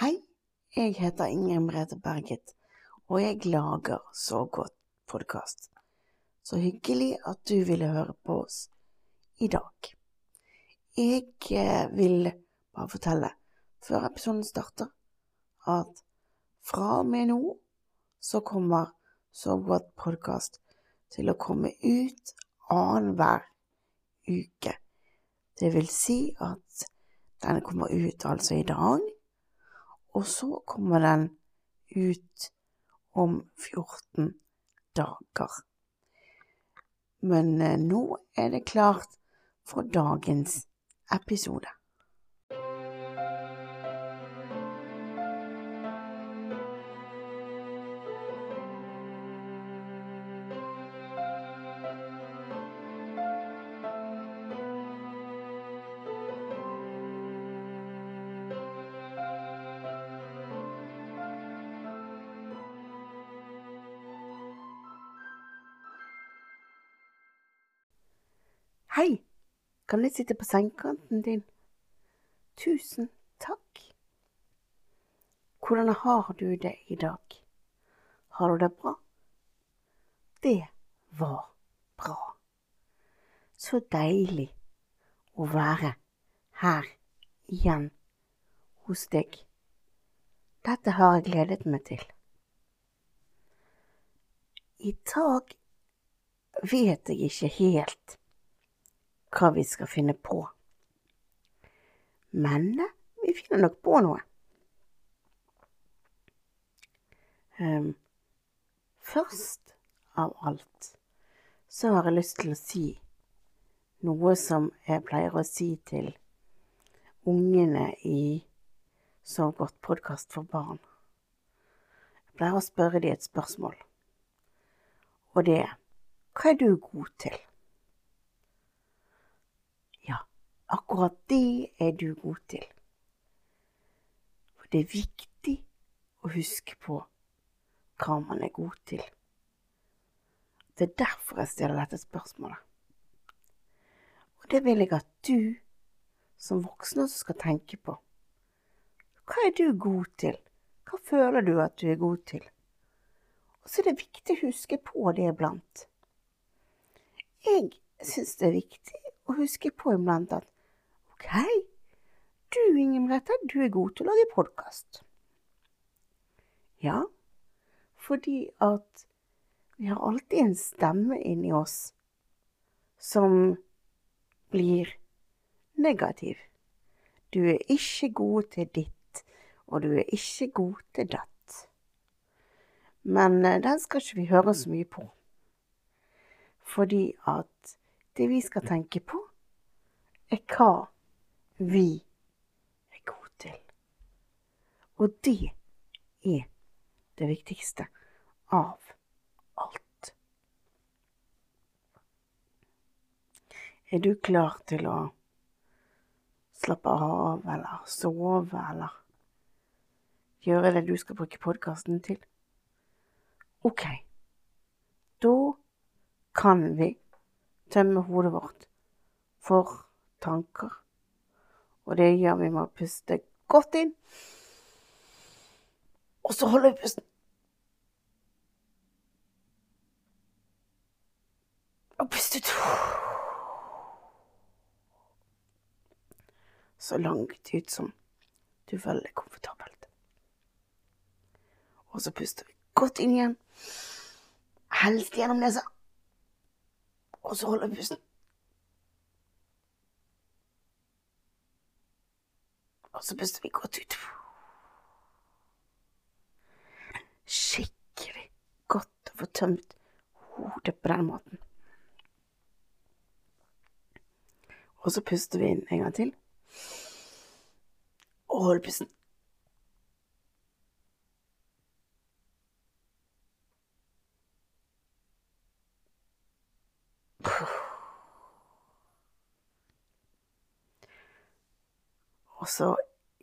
Hei, jeg heter Ingrid Merete Berget, og jeg lager Så godt podkast. Så hyggelig at du ville høre på oss i dag. Jeg eh, vil bare fortelle, før episoden starter, at fra og med nå så kommer Så godt podkast til å komme ut annenhver uke. Det vil si at den kommer ut altså i dag og så kommer den ut om 14 dager. Men eh, nå er det klart for dagens episode. Kan jeg sitte på sengekanten din? Tusen takk. Hvordan har du det i dag? Har du det bra? Det var bra. Så deilig å være her igjen hos deg. Dette har jeg gledet meg til. I dag vet jeg ikke helt hva vi skal finne på. Men vi finner nok på noe. Um, først av alt så har jeg lyst til å si noe som jeg pleier å si til ungene i Sov godt podkast for barn. Jeg pleier å spørre dem et spørsmål, og det er hva er du god til? Akkurat det er du god til. For det er viktig å huske på hva man er god til. Det er derfor jeg stiller dette spørsmålet. Og det vil jeg at du som voksen også skal tenke på. Hva er du god til? Hva føler du at du er god til? Og så er det viktig å huske på det iblant. Jeg syns det er viktig å huske på iblant at Ok, du Inger Merete, du er god til å lage podkast. Ja, fordi at vi har alltid en stemme inni oss som blir negativ. Du er ikke god til ditt, og du er ikke god til datt. Men eh, den skal ikke vi høre så mye på. Fordi at det vi skal tenke på, er hva vi er gode til. Og det er det viktigste av alt. Er du klar til å slappe av eller sove eller gjøre det du skal bruke podkasten til? Ok, da kan vi tømme hodet vårt for tanker og det gjør vi med å puste godt inn. Og så holder vi pusten. Og puste ut. Så langt ut som du føler deg komfortabelt. Og så puster vi godt inn igjen. Helst gjennom nesa. Og så holder vi pusten. Og så puster vi godt ut. Skikkelig godt å få tømt hodet på den måten. Og så puster vi inn en gang til. Og holder pusten. Og så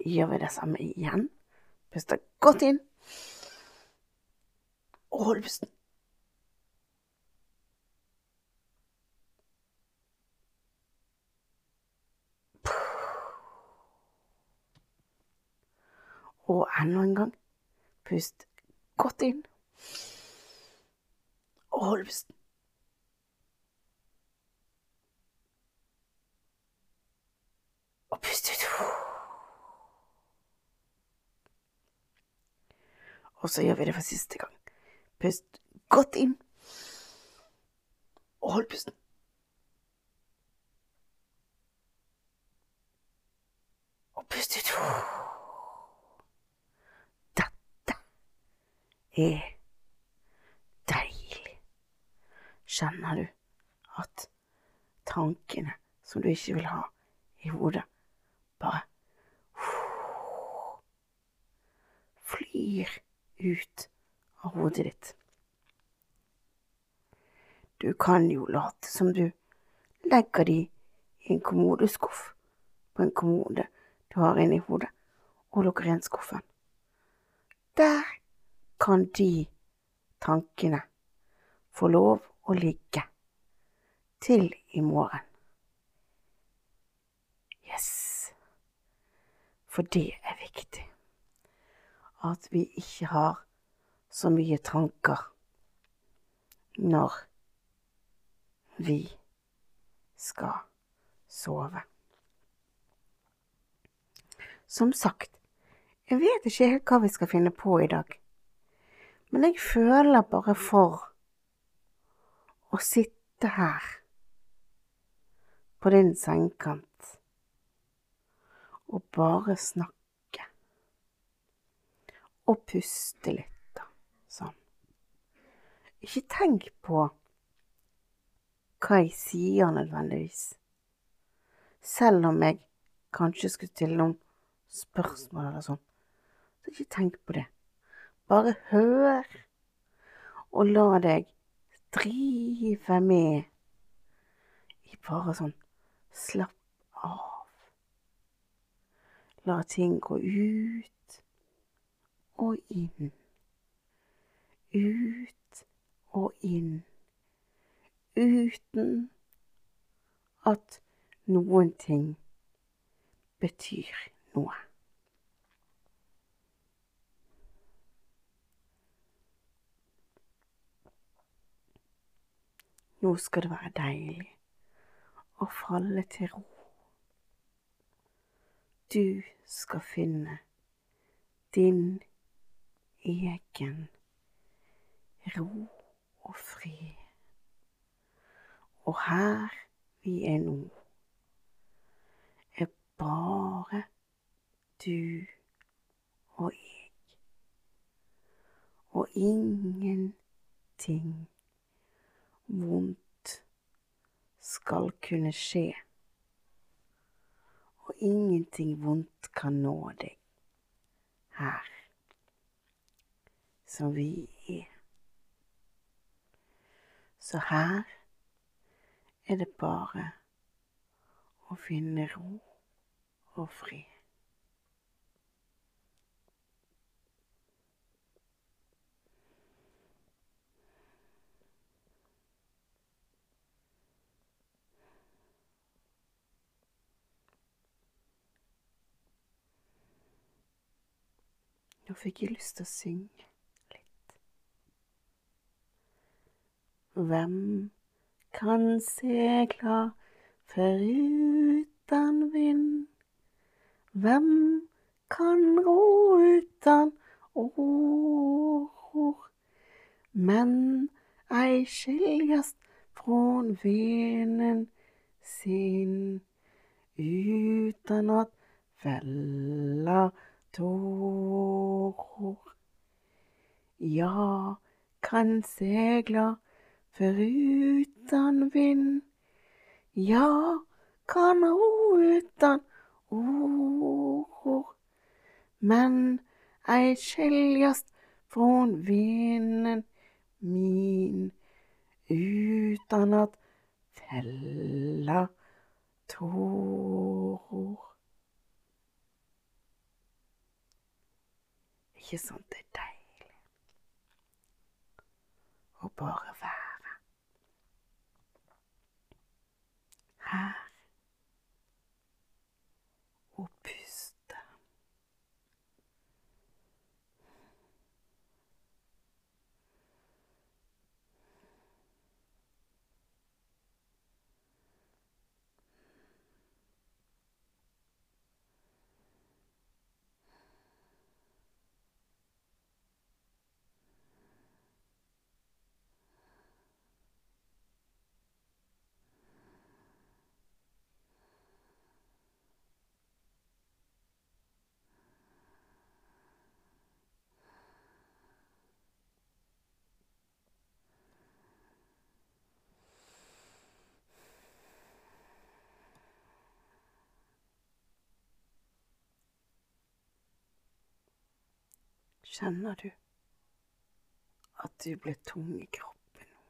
gjør vi det samme igjen. Puster godt inn. Og hold pusten. Og enda en gang. Pust godt inn. Og hold pusten. Og pust ut. Og så gjør vi det for siste gang. Pust godt inn. Og hold pusten. Og pust ut. Dette er deilig. Kjenner du at tankene som du ikke vil ha i hodet, bare flyr ut av hodet ditt. Du kan jo late som du legger de i en kommodeskuff på en kommode du har inni hodet, og lukker igjen skuffen. Der kan de tankene få lov å ligge til i morgen. Yes. For det er viktig at vi ikke har så mye tanker når vi skal sove. Som sagt, jeg vet ikke helt hva vi skal finne på i dag, men jeg føler bare for å sitte her på din sengekant og bare snakke og puste litt, da. Sånn. Ikke tenk på hva jeg sier nødvendigvis, selv om jeg kanskje skulle stille noen spørsmål eller sånn. Så ikke tenk på det. Bare hør, og la deg drive med i bare sånn slapp av. La ting gå ut og inn. Ut og inn. Uten at noen ting betyr noe. Nå skal det være deilig å falle til ro. Du skal finne din egen ro og fred. Og her vi er nå, er bare du og jeg. Og ingenting vondt skal kunne skje. Og ingenting vondt kan nå deg her som vi er. Så her er det bare å finne ro og fred. Nå fikk jeg lyst til å synge. Hvem kan segla foruten vind? Hvem kan ro utan åror? Men ei skiljast från vinden sin utan at fella tårer. Ja, kan segla Foruten vind, ja, kan ho utan oro, men ei skiljast från vinden min utan at fälla tårer. Ikke sant det er deilig å bare være her og puste. Kjenner du at du blir tung i kroppen nå?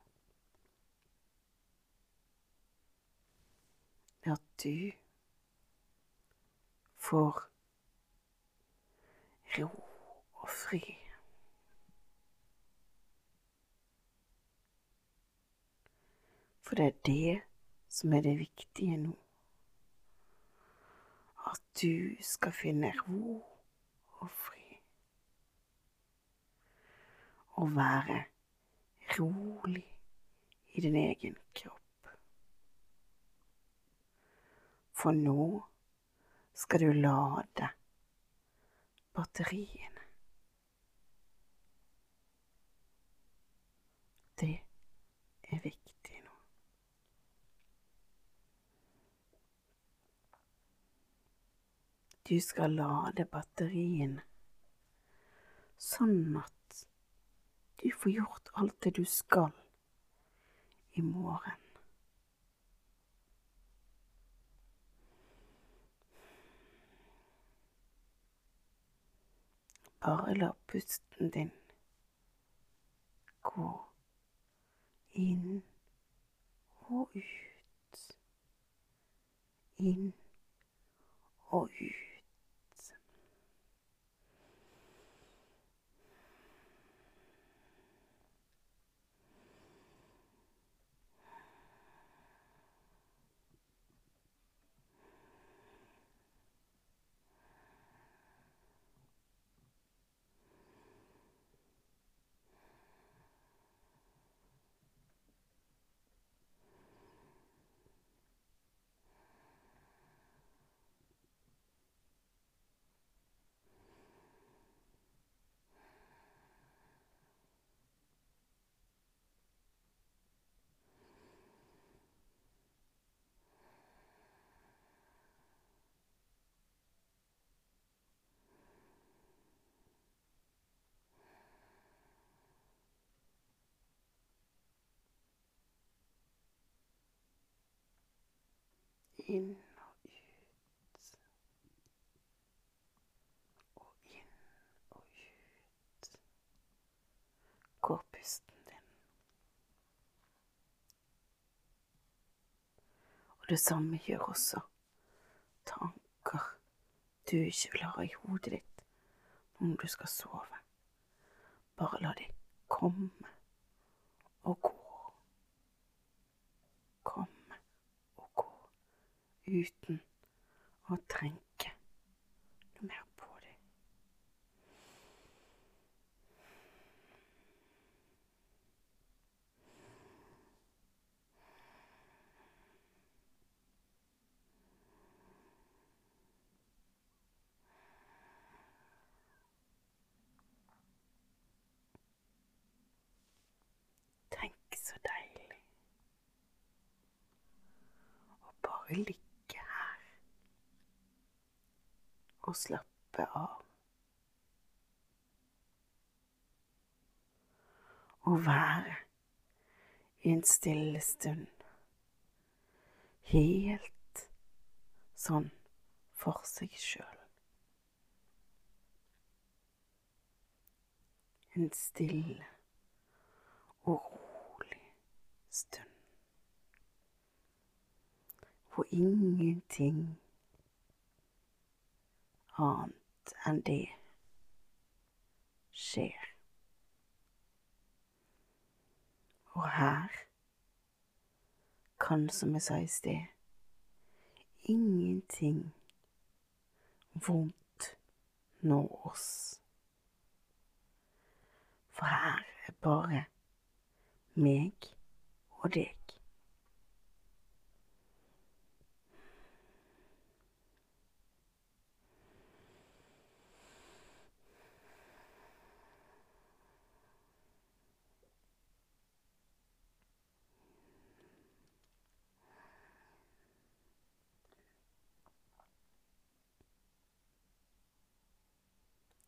At du får ro og fri. For det er det som er det viktige nå. At du skal finne ro og fred. Og være rolig i din egen kropp. For nå skal du lade batteriene. Det er viktig nå. Du skal lade batteriene sånn at du får gjort alt det du skal i morgen. Bare la pusten din gå inn og ut. Inn og ut. Inn og ut. Og inn og ut. Går pusten din. Og det samme gjør også tanker du ikke vil ha i hodet ditt når du skal sove. Bare la de komme og gå. Gå uten å tenke noe mer på det. Tenk så deilig å bare ligge her og slappe av. Og være i en stille stund. Helt sånn for seg sjøl. En stille og rolig stund. Hvor ingenting annet enn det skjer. Og her kan, som jeg sa i sted, ingenting vondt nå oss. For her er bare meg og deg.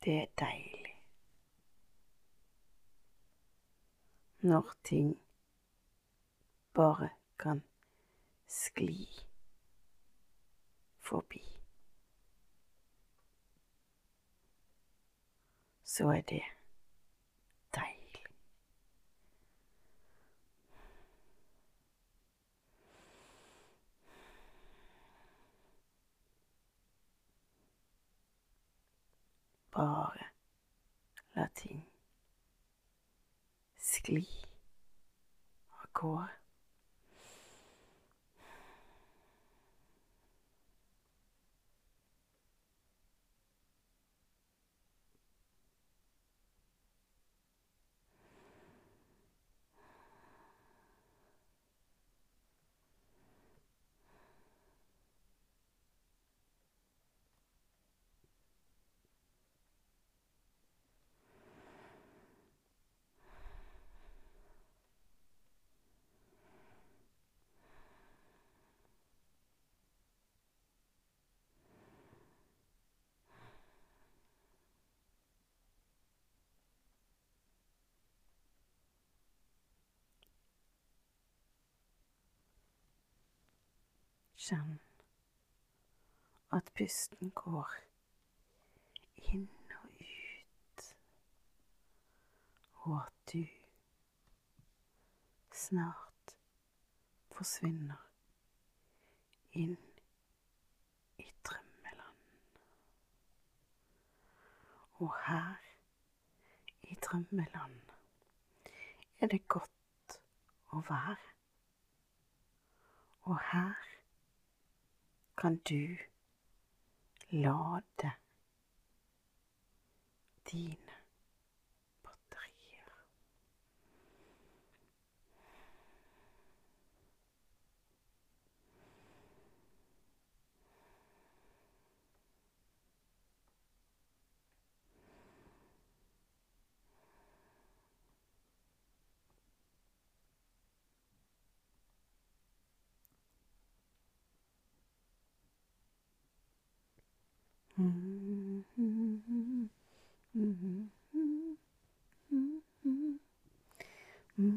Det er deilig. Når ting bare kan skli forbi. så er det deilig. Bare la ting skli av gårde. Kjenn at pusten går inn og ut, og at du snart forsvinner inn i drømmeland. Og her i drømmeland er det godt å være. Og her kan du lade dine Jeg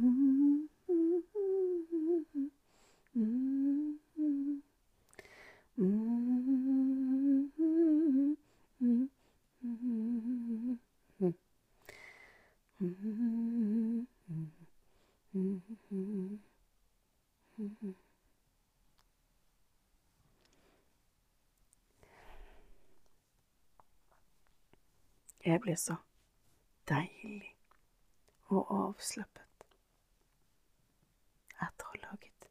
ble så deilig og avslappet etter å ha laget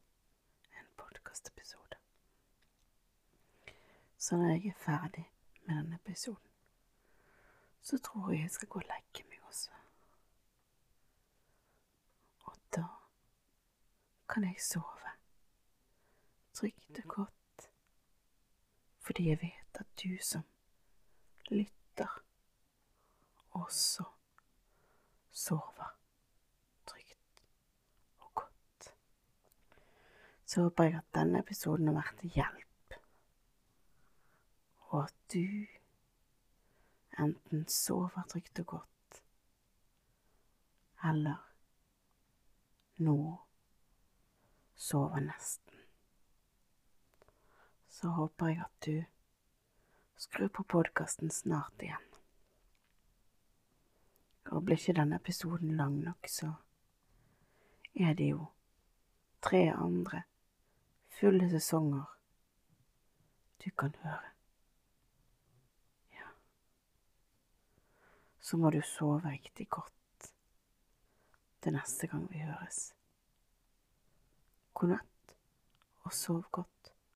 en podkastepisode. Så når jeg er ferdig med denne episoden, så tror jeg jeg skal gå og legge meg også. Og da kan jeg sove trygt og godt, fordi jeg vet at du som lytter også sover trygt og godt. Så håper jeg at denne episoden har vært til hjelp, og at du enten sover trygt og godt, eller nå sover nesten. Så håper jeg at du skrur på podkasten snart igjen. Og blir ikke denne episoden lang nok, så er det jo tre andre fulle sesonger du kan høre. Så må du sove riktig godt til neste gang vi høres. God natt, og sov godt.